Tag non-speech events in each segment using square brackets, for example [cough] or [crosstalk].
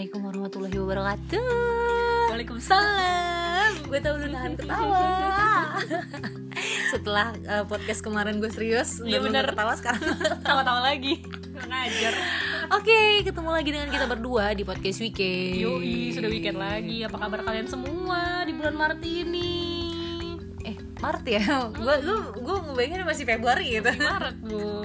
Assalamualaikum warahmatullahi wabarakatuh. Waalaikumsalam. Gue tau lu nahan ketawa. [laughs] Setelah uh, podcast kemarin gue serius Iya, lu bener. ketawa sekarang. [laughs] Tawa-tawa lagi. Ngajar. Oke, ketemu lagi dengan kita berdua di podcast weekend. Yoi, sudah weekend lagi. Apa kabar kalian semua di bulan Maret ini? Eh, Maret ya? Gue gue gue ngebayangin masih Februari gitu. Maret, Bu.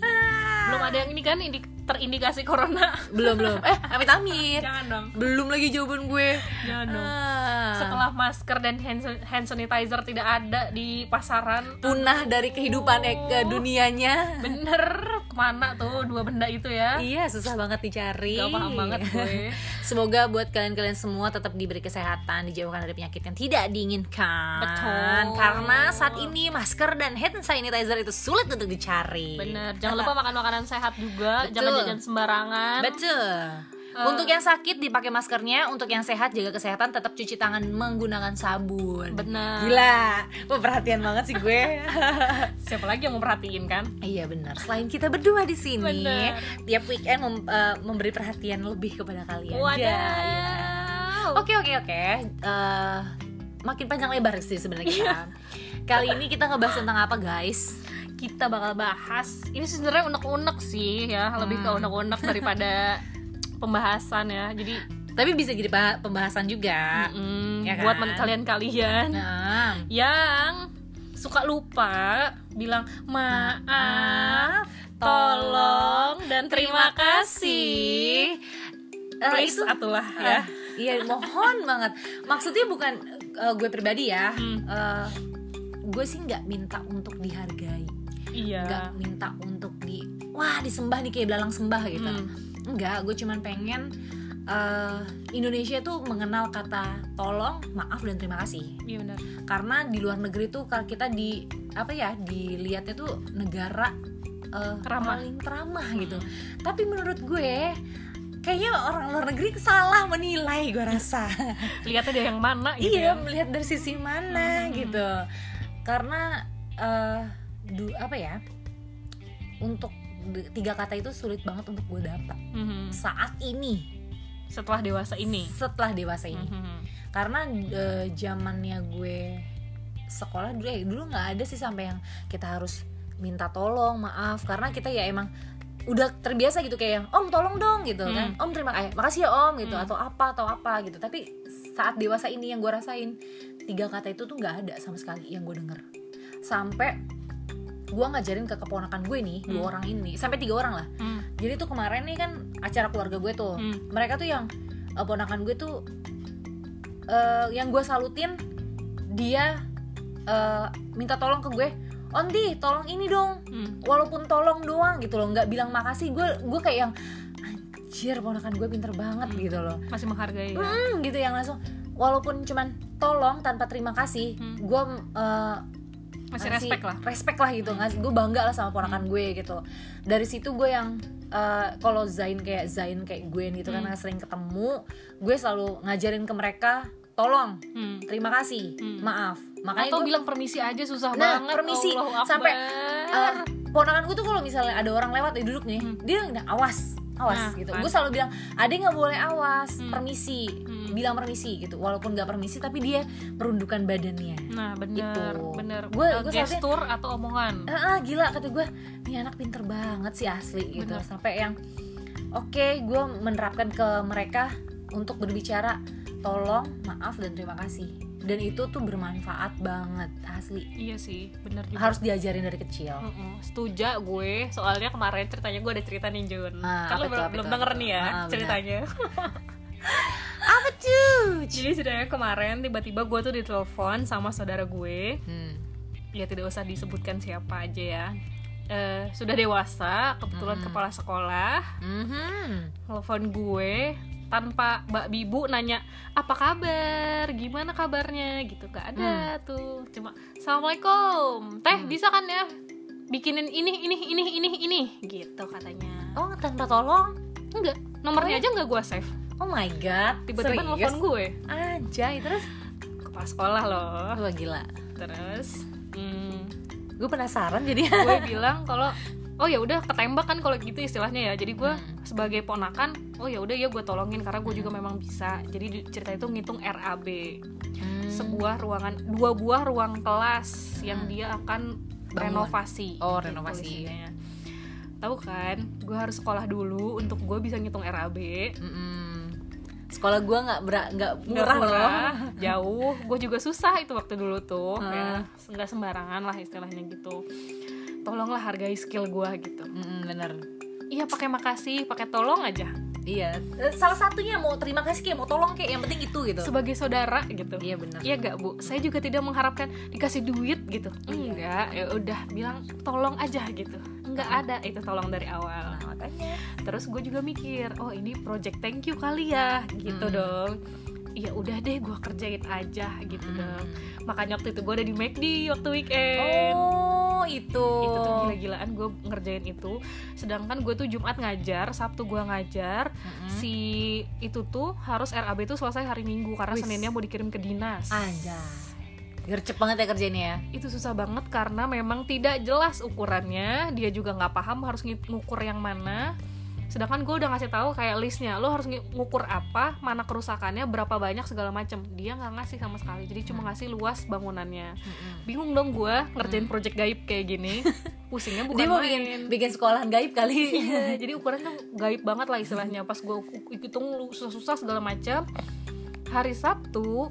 [laughs] Belum ada yang ini kan indi terindikasi corona. Belum, belum. Eh, amit-amit. Jangan dong. Belum lagi jawaban gue. Jangan dong. Ah. Setelah masker dan hand, hand sanitizer tidak ada di pasaran. Punah dari kehidupan eh, ke Oh. dunianya. Bener, ke mana tuh dua benda itu ya? Iya, susah banget dicari. Gak paham banget gue [laughs] Semoga buat kalian-kalian semua tetap diberi kesehatan, dijauhkan dari penyakit yang tidak diinginkan. Betul. Karena saat ini masker dan hand sanitizer itu sulit untuk dicari. Bener, jangan lupa makan makanan sehat juga Betul. Jangan jajan sembarangan Betul. Untuk yang sakit dipakai maskernya, untuk yang sehat jaga kesehatan tetap cuci tangan menggunakan sabun. Bener Gila, perhatian banget sih gue. [laughs] Siapa lagi yang mau perhatiin kan? Iya benar. Selain kita berdua di sini, Bener. tiap weekend mem- eh, memberi perhatian lebih kepada kalian. Wadaw Ya, ya. Oke oke oke. Eh, makin panjang lebar sih sebenarnya kita. Kali ini kita ngebahas tentang apa guys? Kita bakal bahas Ini sebenarnya unek-unek sih ya Lebih ke Hmm. unek-unek daripada [laughs] pembahasan ya Jadi Tapi bisa jadi bah- pembahasan juga. mm, Ya buat kan? men- kalian-kalian Nah, Yang suka lupa Bilang maaf Tolong dan terima kasih Eh, Please itu atulah ya. ya Iya, mohon banget. Maksudnya bukan eh, gue pribadi ya. Hmm. Eh, gue sih nggak minta untuk dihargai. Iya nggak minta untuk di wah disembah nih kayak belalang sembah gitu Hmm. Enggak gue cuman pengen eh, Indonesia tuh mengenal kata tolong maaf dan terima kasih. Iya benar. Karena di luar negeri tuh kalau kita di apa ya dilihatnya tuh negara eh, Teramah. paling teramah gitu. Tapi menurut gue kayaknya orang luar negeri salah menilai gue rasa. [laughs] Lihatnya dari yang mana gitu iya ya? melihat dari sisi mana Hmm. gitu. Karena eh du, apa ya untuk tiga kata itu sulit banget untuk gue dapat Mhm. saat ini. Setelah dewasa ini. Setelah dewasa ini. Mhm. karena eh, zamannya gue sekolah dulu ya dulu nggak ada sih sampai yang kita harus minta tolong maaf. Karena kita ya emang udah terbiasa gitu kayak yang, om tolong dong gitu Hmm. kan. Om terima kasih makasih ya om gitu. Hmm. atau apa atau apa gitu. Tapi saat dewasa ini yang gue rasain tiga kata itu tuh nggak ada sama sekali yang gue denger. Sampai gue ngajarin ke keponakan gue nih dua Hmm. orang ini sampai tiga orang lah Hmm. jadi tuh kemarin nih kan acara keluarga gue tuh Hmm. mereka tuh yang eh, ponakan gue tuh eh, yang gue salutin dia eh, minta tolong ke gue Ondi tolong ini dong Hmm. walaupun tolong doang gitu loh nggak bilang makasih gue gue kayak yang anjir ponakan gue pinter banget Hmm. gitu loh Masih menghargai ya hmm, gitu yang langsung walaupun cuman tolong tanpa terima kasih Hmm. gue eh, Masih ngasih respect lah respect lah gitu ngasih gue bangga lah sama ponakan gue gitu dari situ gue yang eh, kalau Zain kayak Zain kayak gue gitu Hmm. karena sering ketemu gue selalu ngajarin ke mereka tolong Hmm. terima kasih Hmm. maaf makanya Atau bilang permisi aja susah Nah, banget permisi. Akbar. Sampai, eh, ponakan gue tuh kalau misalnya ada orang lewat dia duduk nih Hmm. dia awas awas Nah, gitu kan. gue selalu bilang ada nggak boleh awas Hmm. permisi Hmm. bilang permisi gitu walaupun nggak permisi tapi dia merundukkan badannya Nah bener Gitu. bener gua soalnya- Gestur atau omongan ah ah, gila kata gue nih anak pinter banget sih asli gitu Bener. sampai yang oke gue menerapkan ke mereka untuk berbicara tolong maaf dan terima kasih dan itu tuh bermanfaat banget asli. Iya sih bener juga. Harus diajarin dari kecil. Mm-mm. Setuju gue. Soalnya kemarin ceritanya gue ada cerita nih Jun. Ah, tuh, belum, belum denger nih ya Ah. Ceritanya. [laughs] Apa tuh Jadi ceritanya kemarin Tiba-tiba gue tuh ditelepon Sama saudara gue. Hmm. Ya tidak usah disebutkan siapa aja ya. Eh, Sudah dewasa Kebetulan Mm. kepala sekolah. Mhm. telepon gue tanpa Mbak Bibu nanya apa kabar, gimana kabarnya? Gitu. Gak ada tuh. Cuma assalamualaikum. Teh Hmm. bisa kan ya? Bikinin ini ini ini ini ini. Gitu katanya. Oh tanpa tolong. Enggak nomornya Oh. aja nggak gue save. Oh my god. Tiba-tiba nelfon gue. Anjay terus? Kepala sekolah loh. Wah gila. Terus? Hmm, gue penasaran jadi gue bilang kalau oh ya udah ketembak kan kalau gitu istilahnya ya jadi gue Hmm. sebagai ponakan oh ya udah ya gue tolongin karena gue juga memang bisa jadi di- cerita itu ngitung RAB Hmm. sebuah ruangan dua buah ruang kelas yang Hmm. dia akan Bangun. renovasi Oh, gitu renovasi. tahu kan gue harus sekolah dulu untuk gue bisa ngitung RAB Mm-mm. sekolah gua nggak nggak murah, loh [laughs] jauh gue juga susah itu waktu dulu tuh Ah. ya nggak sembarangan lah istilahnya gitu tolonglah hargai skill gue gitu Mm-mm, bener iya pakai makasih pakai tolong aja iya Eh, salah satunya mau terima kasih kayak mau tolong kayak yang penting itu gitu sebagai saudara gitu iya bener Iya gak bu, saya juga tidak mengharapkan dikasih duit gitu. Iya. Enggak, ya udah bilang tolong aja gitu. Enggak ada itu tolong dari awal. nah, makanya Terus gue juga mikir, oh ini project thank you kali ya, gitu Hmm. dong. Iya udah deh, gue kerjain aja gitu Mm. dong. Makanya waktu itu gue ada di McD waktu weekend. oh itu Itu tuh gila-gilaan gue ngerjain itu. Sedangkan gue tuh Jumat ngajar, Sabtu gue ngajar. Mm-mm. Si itu tuh harus RAB tuh selesai hari Minggu karena Wis. Seninnya mau dikirim ke dinas. aja gercep banget ya kerjainnya ya itu susah banget karena memang tidak jelas ukurannya dia juga nggak paham harus ngukur yang mana sedangkan gue udah ngasih tahu kayak listnya lo harus ngukur apa mana kerusakannya berapa banyak segala macem. Dia nggak ngasih sama sekali jadi cuma ngasih luas bangunannya. Bingung dong gue ngerjain project gaib kayak gini. [laughs] Pusingnya bukan dia mau main. bikin bikin sekolahan gaib kali. [laughs] Iya, jadi ukurannya gaib banget lah istilahnya. Pas gue hitung susah-susah segala macam hari Sabtu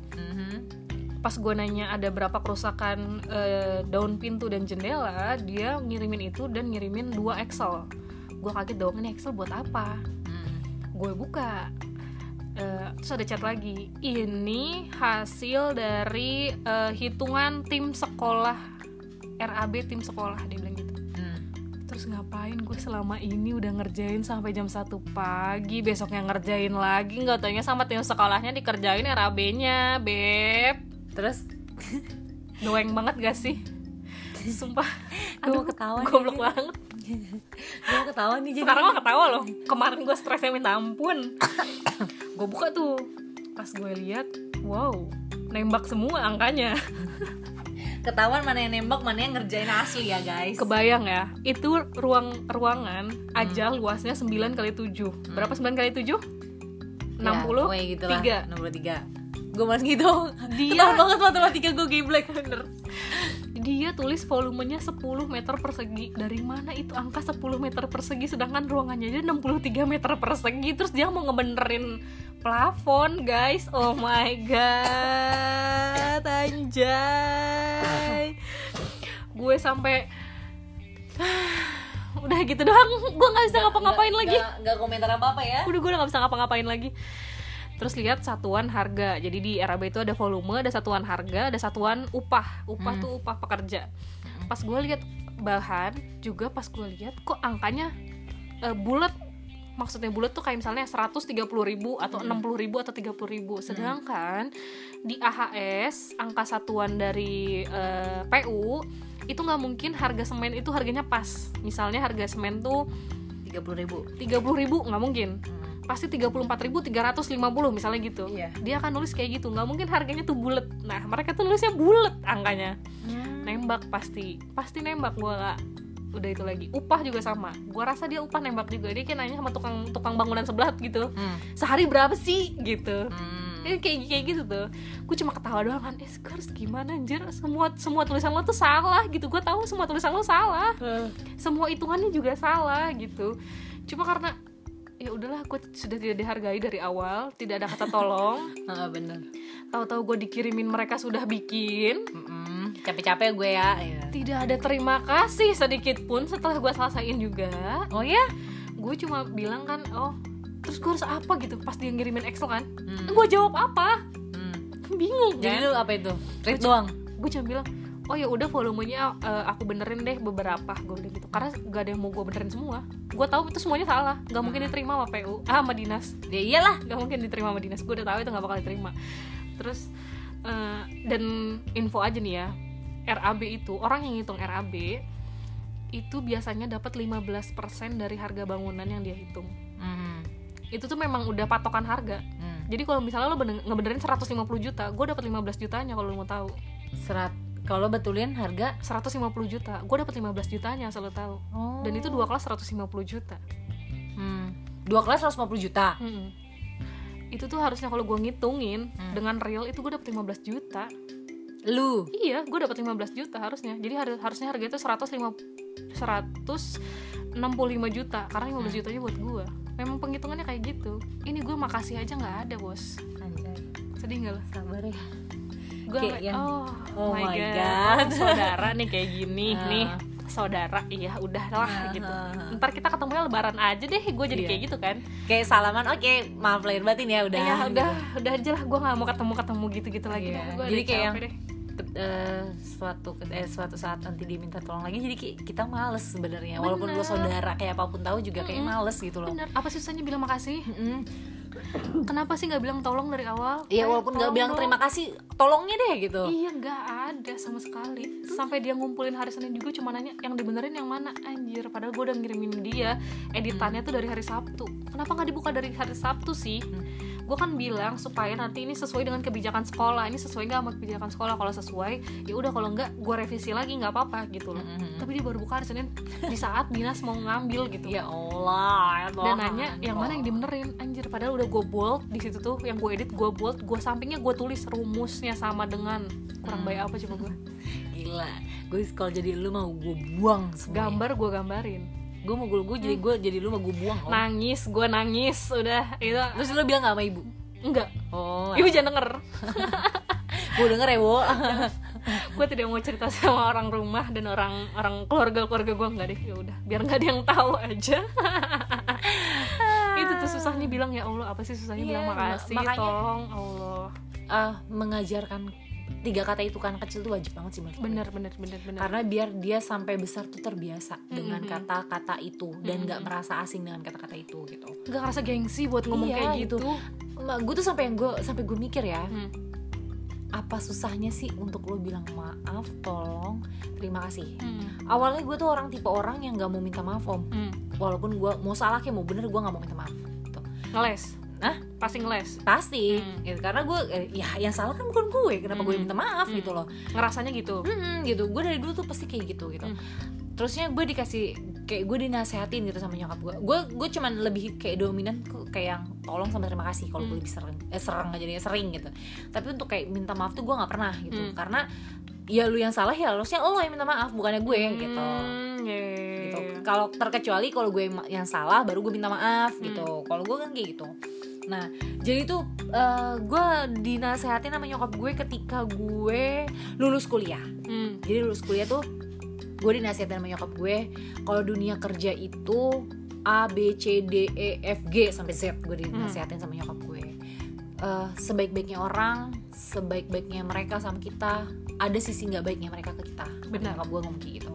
pas gue nanya ada berapa kerusakan eh, daun pintu dan jendela dia ngirimin itu dan ngirimin dua Excel gue kaget dong ini Excel buat apa? Mm. gue buka Eh, terus ada chat lagi. Ini hasil dari eh, hitungan tim sekolah RAB tim sekolah dia bilang gitu. Mm. terus ngapain gue selama ini udah ngerjain sampai jam 1 pagi besoknya ngerjain lagi nggak taunya sama tim sekolahnya dikerjain RAB-nya beb. Terus? Doeng banget gak sih? [laughs] Sumpah. Gue mau ketawa goblok banget gue ketawa nih jadi. Sekarang mah ketawa loh. Kemarin gue stresnya minta ampun. Gue buka tuh. Pas gue lihat wow nembak semua angkanya. Ketahuan mana yang nembak mana yang ngerjain asli ya guys. Kebayang ya itu ruang ruangan aja luasnya 9 kali 7 berapa 9 kali 7 60 ya, gitu lah. tiga. 63 gue masih gitu Dia- ketahuan banget matematika gue geblek bener dia tulis volumenya 10 meter persegi. Dari mana itu angka 10 meter persegi sedangkan ruangannya aja 63 meter persegi? Terus dia mau ngebenerin plafon guys. Oh my god anjay. Gue sampai [sighs] udah gitu doang. Gue nggak bisa ngapa-ngapain Nggak- lagi. nggak- nggak komentar apa apa ya? Udah gue udah gak bisa ngapa-ngapain lagi terus lihat satuan harga. Jadi di RAB itu ada volume ada satuan harga ada satuan upah. Upah Hmm. tuh upah pekerja. Pas gue lihat bahan juga pas gue lihat kok angkanya eh, bulat. Maksudnya bulat tuh kayak misalnya 130.000 ribu atau Hmm. 60.000 ribu atau 30.000 ribu. Sedangkan di AHS angka satuan dari eh, PU itu nggak mungkin harga semen itu harganya pas. Misalnya harga semen tuh 30 ribu. 30.000 ribu nggak mungkin pasti 34.350 misalnya gitu. Iya. dia akan nulis kayak gitu. Nggak mungkin harganya tuh bulat nah mereka tuh nulisnya bulat angkanya. Nembak pasti. Pasti nembak. Gua nggak udah itu lagi. Upah juga sama. Gua rasa dia upah nembak juga. Dia kayak nanya sama tukang tukang bangunan sebelah gitu. Hmm. sehari berapa sih? Gitu. Hmm. Eh, kayak kayak gitu tuh. Gue cuma ketawa doang kan. Eh gue harus gimana anjir? Semua semua tulisan lo tuh salah gitu. Gue tahu semua tulisan lo salah. Semua hitungannya juga salah gitu. Cuma karena udahlah gue sudah tidak dihargai dari awal tidak ada kata tolong. [laughs] Ah, bener. Tahu-tahu gue dikirimin mereka sudah bikin. Mm-mm. capek-capek gue ya. Iya. tidak ada terima kasih sedikit pun setelah gue selesaiin juga. Oh ya gue cuma bilang kan oh terus gue harus apa? gitu pas dia ngirimin Excel kan. Hmm. gue jawab apa? Hmm. bingung jadi kan lu apa itu? Read doang? gue cuma bilang oh ya udah volumenya eh, aku benerin deh beberapa. Gue bilang gitu. Karena gak ada yang mau gue benerin semua. Gue tahu itu semuanya salah. Gak mungkin diterima sama PU ah sama dinas. Ya iyalah gak mungkin diterima sama dinas. Gue udah tahu itu gak bakal diterima. Terus eh, dan info aja nih ya. RAB itu orang yang ngitung RAB itu biasanya dapat 15% dari harga bangunan yang dia hitung. Hmm. itu tuh memang udah patokan harga. Hmm. jadi kalau misalnya lo bener- ngebenerin 150 juta gue dapat 15 jutanya kalau lo mau tahu. Serat kalau betulin harga 150 juta. Gue dapat 15 jutanya asal lo tahu. Oh dan itu dua kelas 150 juta. Hmm. dua kelas 150 juta? Mm-mm. itu tuh harusnya kalau gue ngitungin Hmm. dengan real itu gue dapet 15 juta. Lu? Iya gue dapet 15 juta harusnya. Jadi har- harusnya harga itu 150 165 juta. Karena 15 jutanya buat gue memang penghitungannya kayak gitu. Ini gue makasih aja nggak ada bos. Anjay, sedih nggak lo sabar ya gue Kayak yang- oh, Oh my god, God. Saudara nih kayak gini [laughs] Ah. nih. Saudara iya udahlah Ah, gitu. ah, ntar kita ketemunya lebaran aja deh gue jadi Iya. kayak gitu kan. Kayak salaman oke maaf lahir batin ya udah. Ya udah gitu. udah aja lah gue nggak mau ketemu ketemu gitu gitu lagi Iya, dah gue jadi kayak yang- deh. eh, suatu eh, suatu saat nanti dia minta tolong lagi jadi kita males sebenarnya. Walaupun lo saudara kayak apa pun tahu juga kayak males gitu loh. Bener apa susahnya bilang makasih? Mm-mm. Kenapa sih nggak bilang tolong dari awal? Iya walaupun nggak bilang dong. terima kasih tolongnya deh gitu. Iya nggak ada sama sekali. Sampai dia ngumpulin hari Senin juga cuma nanya Yang dibenerin yang mana? Anjir Padahal gue udah ngirimin dia. Editannya tuh dari hari Sabtu. Kenapa nggak dibuka dari hari Sabtu sih Gue kan bilang supaya nanti ini sesuai dengan kebijakan sekolah. Ini sesuai nggak sama kebijakan sekolah? Kalau sesuai ya udah. Kalau nggak gue revisi lagi nggak apa-apa gitu loh. Mm-mm. Tapi dia baru buka hari Senin. Di saat dinas mau ngambil gitu. Ya Allah ya dan nanya yang mana yang dibenerin? Anjir padahal udah gue bold di situ tuh. Yang gue edit gue bold. Gue sampingnya gue tulis rumusnya sama dengan kurang baik apa coba gue gila. Gue kalau jadi lu mau gue buang semua gambar gue gambarin gue mau gue jadi gue jadi lu mau gue buang om. nangis gue nangis udah itu. Terus lu bilang gak sama ibu? Enggak. Oh. Ibu jangan denger. [laughs] Gue denger ya wo [laughs] gue tidak mau cerita sama orang rumah dan orang orang keluarga keluarga gue enggak deh. Ya udah biar nggak ada yang tahu aja. [laughs] Itu tuh susahnya bilang ya allah apa sih susahnya Iya, bilang makasih makanya- tolong allah. Ah, mengajarkan tiga kata itu kan kecil tuh wajib banget sih menurut bener bener bener bener karena biar dia sampai besar tuh terbiasa dengan Mhm. kata-kata itu dan nggak Mhm. merasa asing dengan kata-kata itu gitu. nggak ngerasa gengsi buat ngomong Iya, kayak gitu. gitu, gue tuh sampai yang gue sampai gue mikir ya Hmm. apa susahnya sih untuk lo bilang maaf, tolong, terima kasih. Hmm. Awalnya gue tuh orang tipe orang yang nggak mau minta maaf om, Hmm. walaupun gue mau salah kayak mau bener gue nggak mau minta maaf. Gitu. ngeles? Pasti ngeles Pasti, Hmm. gitu. karena gue eh, ya yang salah kan bukan gue, kenapa gue Hmm. minta maaf Hmm. gitu loh. ngerasanya gitu Hmm, gitu gue dari dulu tuh pasti kayak gitu gitu Hmm. terusnya gue dikasih kayak gue dinasehatin gitu sama nyokap gue gue gue cuman lebih kayak dominan kayak yang tolong sama terima kasih kalau gue Hmm. lebih sering eh sering aja jadinya sering gitu tapi untuk kayak minta maaf tuh gue nggak pernah gitu Hmm. karena ya lu yang salah ya harusnya lo yang minta maaf bukannya gue gitu Hmm, iya, iya, gitu iya. kalau terkecuali kalau gue yang salah baru gue minta maaf Hmm. gitu kalau gue kan kayak gitu nah jadi tuh eh, gue dinasehatin sama nyokap gue ketika gue lulus kuliah Hmm. jadi lulus kuliah tuh gue dinasihatin sama nyokap gue kalau dunia kerja itu A B C D E F G sampai Z gue dinasihatin sama nyokap gue Eh, sebaik-baiknya orang sebaik-baiknya mereka sama kita ada sisi nggak baiknya mereka ke kita Benar. nyokap gue ngomong kayak gitu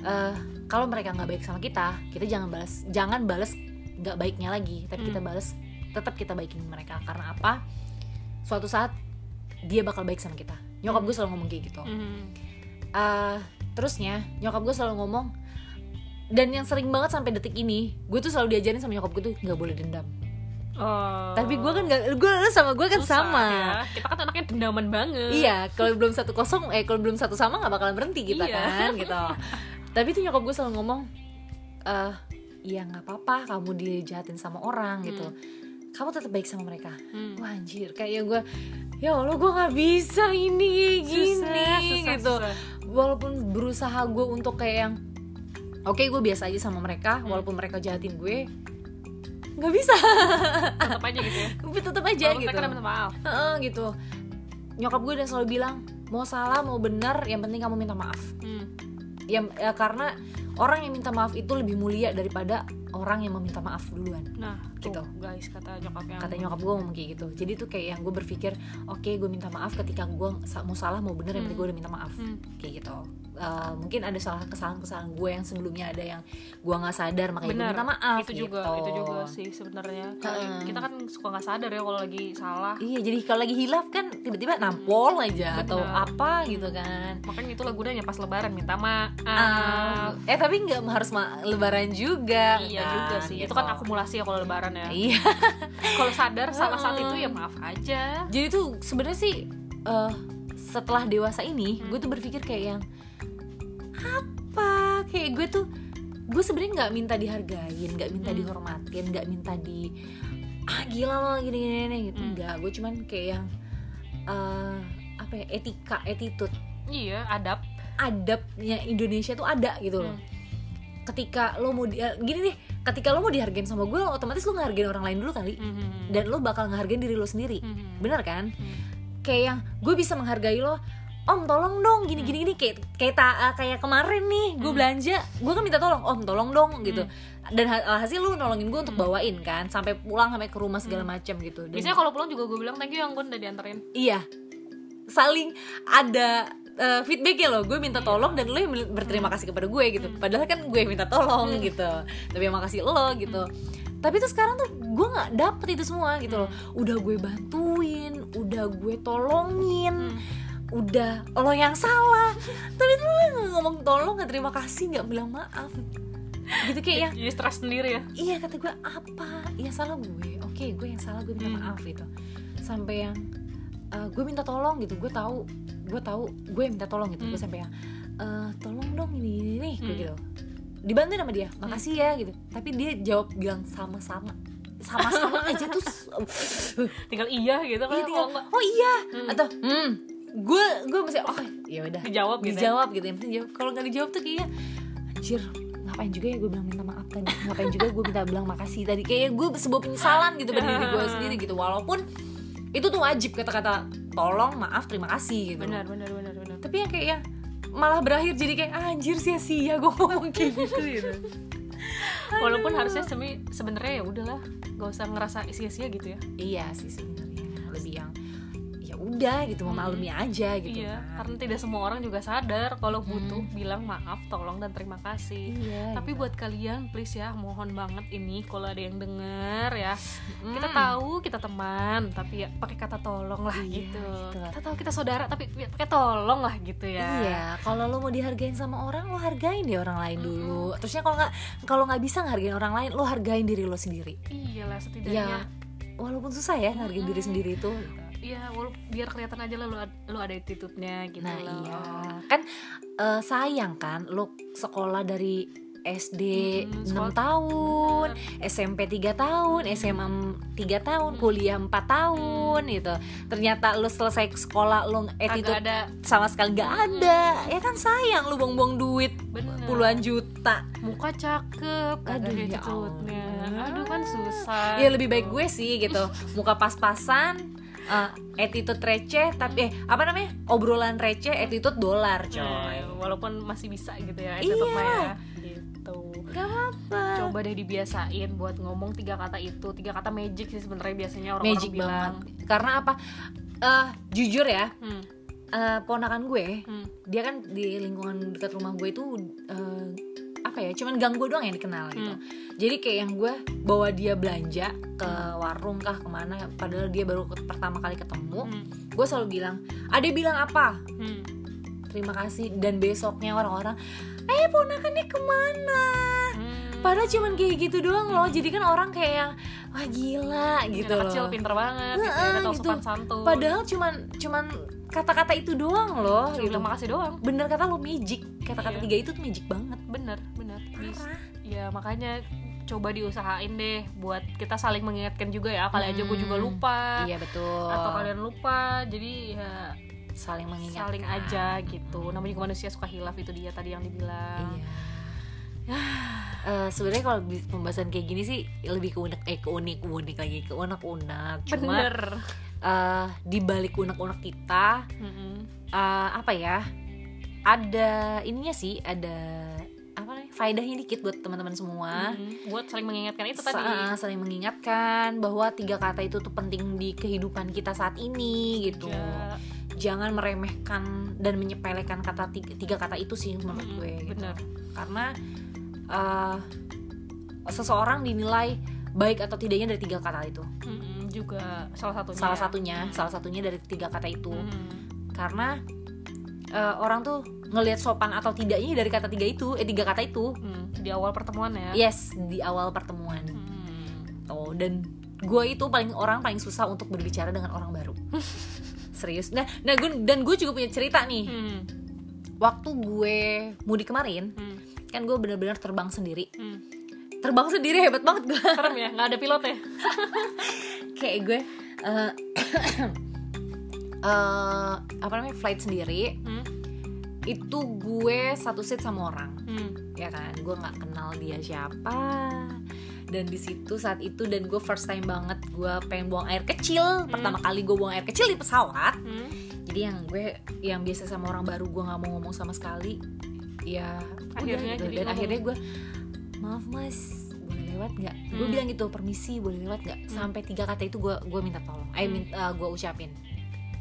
Eh, kalau mereka nggak baik sama kita kita jangan balas jangan balas nggak baiknya lagi tapi Hmm. kita balas tetap kita baikin mereka karena apa suatu saat dia bakal baik sama kita nyokap Hmm. gue selalu ngomong kayak gitu Hmm. Eh, terusnya nyokap gue selalu ngomong dan yang sering banget sampai detik ini gue tuh selalu diajarin sama nyokap gue tuh nggak boleh dendam Oh. tapi gue kan nggak gue sama gue kan Susah sama ya. kita kan anaknya dendaman banget iya kalau belum satu kosong eh kalau belum satu sama nggak bakalan berhenti kita Iya. kan gitu tapi tuh nyokap gue selalu ngomong eh iya nggak apa-apa kamu dijahatin sama orang gitu kamu tetap baik sama mereka. Hmm. wah anjir. Kayak gue ya allah gue nggak bisa ini gini Susah, susah, gitu. susah. walaupun berusaha gue untuk kayak yang oke gue biasa aja sama mereka Hmm. walaupun mereka jahatin gue. Nggak bisa. Tetap aja gitu ya? [laughs] Tetap aja Walaupun gitu. mereka minta maaf. Heeh, gitu. Nyokap gue udah selalu bilang mau salah mau benar yang penting kamu minta maaf. Hmm. Ya, ya karena orang yang minta maaf itu lebih mulia daripada orang yang meminta maaf duluan. Nah Gitu. tuh guys kata nyokapnya kata nyokap gue ngomong kayak gitu. Jadi tuh kayak yang gue berpikir oke gue minta maaf ketika gue mau salah mau benar yang penting gue udah minta maaf. Hmm. kayak gitu Eh, mungkin ada salah kesalahan-kesalahan gue yang sebelumnya ada yang gue nggak sadar makanya gue Benar, minta maaf itu juga gitu. itu juga sih sebenarnya. Heeh. kita kan suka nggak sadar ya kalau lagi salah. Iya jadi kalau lagi hilaf kan tiba-tiba nampol aja atau Benar. apa gitu kan. Makanya itulah gunanya pas lebaran minta maaf Ah, eh tapi nggak harus ma- lebaran juga iya kan, juga sih. Itu gitu. kan akumulasi ya kalau lebaran ya. Iya. Kalau sadar salah saat itu ya maaf aja. Jadi tuh sebenarnya sih eh, setelah dewasa ini Hmm. gue tuh berpikir kayak yang apa kayak gue tuh gue sebenarnya nggak minta dihargain nggak minta Hmm. dihormatin nggak minta di ah gila lo gini gini, gini gitu Hmm. nggak gue cuman kayak yang eh, apa ya etika attitude iya adab adabnya Indonesia tuh ada gitu loh Hmm. ketika lo mau di, eh, gini nih ketika lo mau dihargain sama gue otomatis lo ngehargain orang lain dulu kali Mhm. dan lo bakal ngehargain diri lo sendiri Mhm. bener kan Hmm. Kayak yang gue bisa menghargai lo om tolong dong gini gini gini. Kayak kayak ta- kayak kemarin nih gue Hmm. belanja gue kan minta tolong om tolong dong gitu. Hmm. dan ha- hasil lu nolongin gue untuk Hmm. bawain kan sampai pulang sampai ke rumah segala macam gitu. Dan- biasanya kalau pulang juga gue bilang thank you yang gue udah dianterin. Iya. Saling ada eh, feedbacknya loh. Gue minta tolong dan lo yang berterima kasih kepada gue gitu. Hmm. padahal kan gue yang minta tolong Hmm. gitu. Tapi yang makasih lo gitu tapi tuh sekarang tuh gue nggak dapet itu semua gitu loh. Udah gue bantuin udah gue tolongin Hmm. udah lo yang salah. Tapi lo ngomong tolong nggak terima kasih nggak bilang maaf. Gitu kayak yang jadi stres sendiri ya. Iya kata gue apa? Ya salah gue. Oke gue yang salah gue minta Hmm. maaf gitu. Sampai yang eh, gue minta tolong gitu. Gue tahu gue tahu gue minta tolong gitu. Gue Hmm. sampai yang "Eh, tolong dong ini ini nih gue Hmm. gitu dibantuin sama dia makasih ya gitu. Tapi dia jawab bilang sama-sama. Sama-sama [laughs] aja tuh tinggal iya gitu kan iya tinggal oh iya. Hmm. atau hmm gue gue masih oh ya udah. Dijawab gitu ya. dijawab gitu yang penting jawab. Kalau nggak dijawab tuh kayak anjir ngapain juga ya gue bilang minta maaf tadi? Ngapain juga gue minta bilang makasih tadi? Kayak gue sebuah penyesalan gitu pada diri gue sendiri gitu. Walaupun itu tuh wajib kata-kata tolong maaf terima kasih gitu. Benar benar benar benar. Tapi yang kayak yang malah berakhir jadi kayak "Ah, anjir sia-sia gue ngomong kayak gitu gitu. Walaupun harusnya semi sebenarnya ya udahlah gak usah ngerasa sia-sia gitu ya. Iya sih sebenarnya ya udah gitu memaklumi aja gitu iya kan. karena tidak semua orang juga sadar kalau butuh bilang maaf tolong dan terima kasih iya tapi buat kalian please ya mohon banget ini kalau ada yang denger ya kita Hmm. tahu kita teman tapi ya pakai kata tolong lah Iya, gitu gitu lah. kita tahu kita saudara tapi ya pakai tolong lah gitu ya Iya, kalau lo mau dihargain sama orang, lo hargain deh orang lain dulu. Terusnya kalau nggak kalau nggak bisa ngehargain orang lain, lo hargain diri lo sendiri. iyalah Ya, setidaknya walaupun susah ya ngehargain diri sendiri itu. Iya biar kelihatan aja lah lu, ad- lu ada attitude-nya gitu Nah loh. iya, kan eh, sayang kan lo sekolah dari SD Mm-mm, 6 sekolah- tahun, SMP 3 tahun, SMA 3 tahun, kuliah 4 tahun gitu. Ternyata lo selesai sekolah lo kagak attitude ada. sama sekali nggak ada. Ya kan sayang lo buang-buang duit bener. puluhan juta. muka cakep Aduh, ya aduh kan susah. Ya lebih baik gue sih gitu. Muka pas-pasan eh, attitude receh tapi eh apa namanya? Obrolan receh attitude dolar coy. Nah, walaupun masih bisa gitu ya Iya. attitude mah ya gitu. Gak apa coba deh dibiasain buat ngomong tiga kata itu tiga kata magic sih sebenarnya biasanya orang-orang magic bilang. banget. Karena apa? Eh, jujur ya hmm, eh, ponakan gue hmm, dia kan di lingkungan dekat rumah gue itu eh, apa ya cuman gang gue doang yang dikenal gitu. Hmm. jadi kayak yang gue bawa dia belanja ke warung kah ke mana padahal dia baru pertama kali ketemu hmm, gue selalu bilang ade bilang apa? Hmm. terima kasih. Dan besoknya orang-orang eh ponakannya ke mana? Hmm. padahal cuman kayak gitu doang loh. Jadi kan orang kayak yang wah gila gitu Anak loh. kecil pinter banget gitu, ya, gitu. sopan santun. Padahal cuman cuman kata-kata itu doang loh Cuma gitu. makasih doang. Bener kata lo magic. Kata-kata Iya. tiga itu tuh magic banget. Bener bener ya makanya coba diusahain deh buat kita saling mengingatkan juga ya. Kali aja gue juga Hmm. lupa iya betul. atau kalian lupa jadi ya saling mengingatkan. saling aja gitu. Namanya juga manusia suka hilaf itu dia tadi yang dibilang. Iya. Eh, sebenarnya kalau pembahasan kayak gini sih lebih ke unek eh ke unik unik lagi ke unek unek cuma bener. eh, di balik unek unek kita Mm-mm. eh, apa ya ada ininya sih ada faedahnya dikit buat teman-teman semua. Mm-mm. buat saling mengingatkan itu Sa- tadi saling mengingatkan bahwa tiga kata itu tuh penting di kehidupan kita saat ini gitu. Ya, jangan meremehkan dan menyepelekan kata tiga, tiga kata itu sih menurut Mm-mm, gue gitu. bener karena eh, seseorang dinilai baik atau tidaknya dari tiga kata itu. Mm-mm. juga salah satunya. Salah satunya salah satunya dari tiga kata itu. Mm-mm. karena eh, orang tuh ngelihat sopan atau tidaknya dari kata tiga itu eh tiga kata itu. Mm, di awal pertemuan ya? Yes di awal pertemuan. Mm. tuh dan gue itu paling orang paling susah untuk berbicara dengan orang baru. [laughs] Serius. Nah, nah gue dan gue juga punya cerita nih. Mm. waktu gue mudik kemarin Mm. kan gue bener-bener terbang sendiri. Hmm. terbang sendiri hebat banget gue serem ya nggak ada pilotnya. [laughs] Kayak gue eh eh, apa namanya flight sendiri hmm. itu gue satu seat sama orang Hmm. ya kan gue nggak kenal dia siapa dan di situ saat itu dan gue first time banget gue pengen buang air kecil pertama kali gue buang air kecil di pesawat Hmm. jadi yang gue yang biasa sama orang baru gue nggak mau ngomong sama sekali ya udah Akhirnya gitu. jadi dan ngomong. akhirnya gue maaf mas boleh lewat nggak gue Hmm. bilang gitu permisi boleh lewat nggak sampai tiga kata itu gue gue minta tolong eh Hmm. minta gue ucapin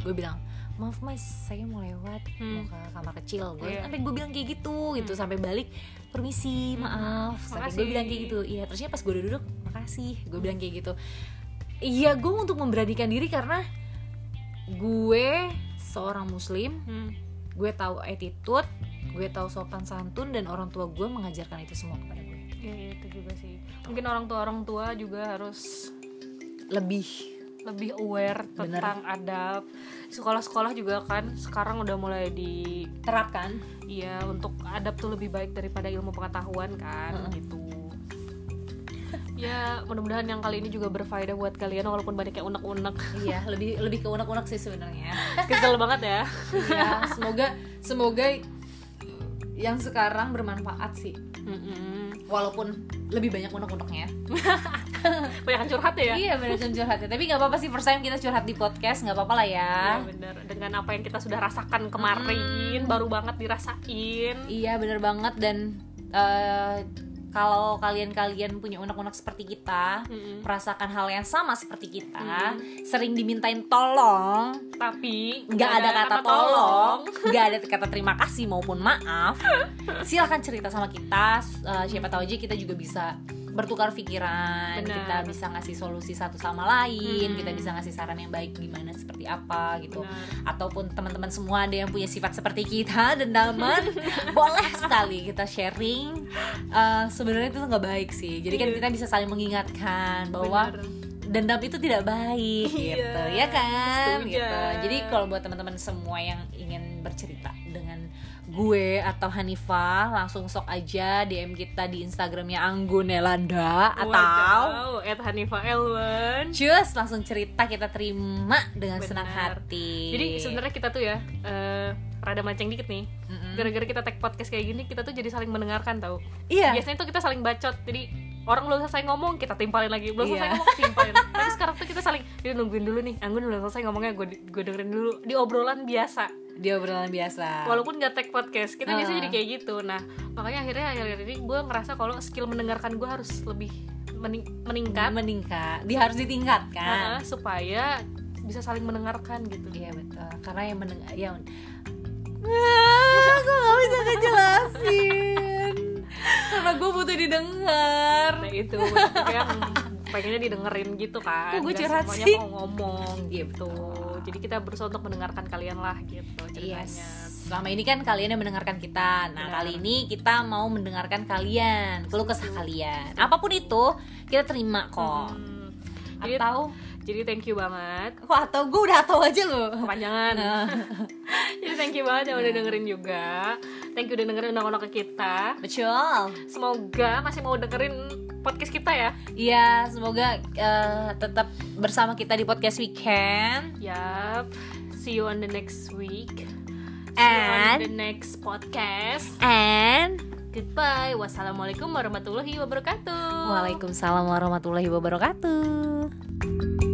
gue bilang maaf mas saya mau lewat mau Hmm. ke kamar kecil. Gue Iya. sampai gue bilang kayak gitu gitu. Sampai balik permisi Hmm. maaf. Sampai gue bilang kayak gitu. Iya terusnya pas gue udah duduk makasih. Gue bilang kayak gitu. Iya gue untuk memberanikan diri karena gue seorang muslim Hmm. gue tahu attitude gue tahu sopan santun dan orang tua gue mengajarkan itu semua kepada gue. Iya, iya, itu juga sih. Mungkin orang tua orang tua juga harus lebih lebih aware Bener. tentang adab. Sekolah-sekolah juga kan sekarang udah mulai di terapkan. Iya untuk adab tuh lebih baik daripada ilmu pengetahuan kan Heeh. gitu. Ya mudah-mudahan yang kali ini juga berfaedah buat kalian walaupun banyak yang unek-unek. Iya lebih lebih ke unek-unek sih sebenarnya. [laughs] Kesel banget ya. Ya semoga semoga yang sekarang bermanfaat sih. Mm-mm. walaupun lebih banyak unek-uneknya [laughs] [laughs] banyak curhat ya? Iya bener curhat ya. Tapi nggak apa-apa sih first time kita curhat di podcast nggak apa-apa lah ya. Iya bener. Dengan apa yang kita sudah rasakan kemarin baru banget dirasain. Iya bener banget. Dan eh, kalau kalian-kalian punya unek-unek seperti kita Mm-mm. merasakan hal yang sama seperti kita sering dimintain tolong. Tapi nggak ada kata tolong. nggak ada kata terima kasih maupun maaf. [laughs] Silahkan cerita sama kita. Eh, siapa tahu aja kita juga bisa bertukar pikiran Benar. kita bisa ngasih solusi satu sama lain Hmm. kita bisa ngasih saran yang baik gimana seperti apa gitu Benar. ataupun teman-teman semua ada yang punya sifat seperti kita [laughs] dendaman boleh sekali kita sharing Eh, sebenarnya itu nggak baik sih jadi kan Iya. kita bisa saling mengingatkan bahwa Bener. dendam itu tidak baik Iya, gitu ya kan setuju. gitu jadi kalau buat teman-teman semua yang ingin bercerita gue atau Hanifah langsung sok aja DM kita di Instagramnya Anggunelanda atau Wadaw, at Hanifa Elwan Cus langsung cerita kita terima dengan Benar. senang hati Jadi sebenarnya kita tuh ya eh, rada mancing dikit nih. Gara-gara kita tag podcast kayak gini, kita tuh jadi saling mendengarkan tau. iya Biasanya tuh kita saling bacot. Jadi orang belum selesai ngomong, kita timpalin lagi. Belum selesai Iya. ngomong, timpalin. Tapi sekarang tuh kita saling, dia nungguin dulu nih. Anggun belum selesai ngomongnya, gue gue dengerin dulu. Di obrolan biasa. dia obrolan biasa Walaupun gak tag podcast, kita biasanya Ah. jadi kayak gitu. Nah, makanya akhirnya akhir-akhir ini gue ngerasa kalau skill mendengarkan gue harus lebih mening- meningkat. meningkat dia harus ditingkatkan Ah, supaya bisa saling mendengarkan gitu. Iya betul, karena yang mendengar yang aku gak bisa ngejelasin karena gue butuh didengar Nah itu yang pengennya didengerin gitu kan gue curhat sih? mau ngomong gitu. Jadi kita berusaha untuk mendengarkan kalian lah gitu ceritanya Yes. Selama ini kan kalian yang mendengarkan kita. Nah, Benar. kali ini kita mau mendengarkan kalian, keluh kesah kalian. Apa pun itu, kita terima kok. Hmm. Atau jadi thank you banget. Kok atau gue udah tahu aja loh. Kepanjangan. Nah, [laughs] Jadi thank you banget yang udah dengerin juga. Thank you udah dengerin undang-undang ke kita. Betul. Semoga masih mau dengerin podcast kita ya. Iya, semoga eh, tetap bersama kita di podcast weekend. Yap. See you on the next week. See you on the And next podcast. and Goodbye. Wassalamualaikum warahmatullahi wabarakatuh. Waalaikumsalam warahmatullahi wabarakatuh.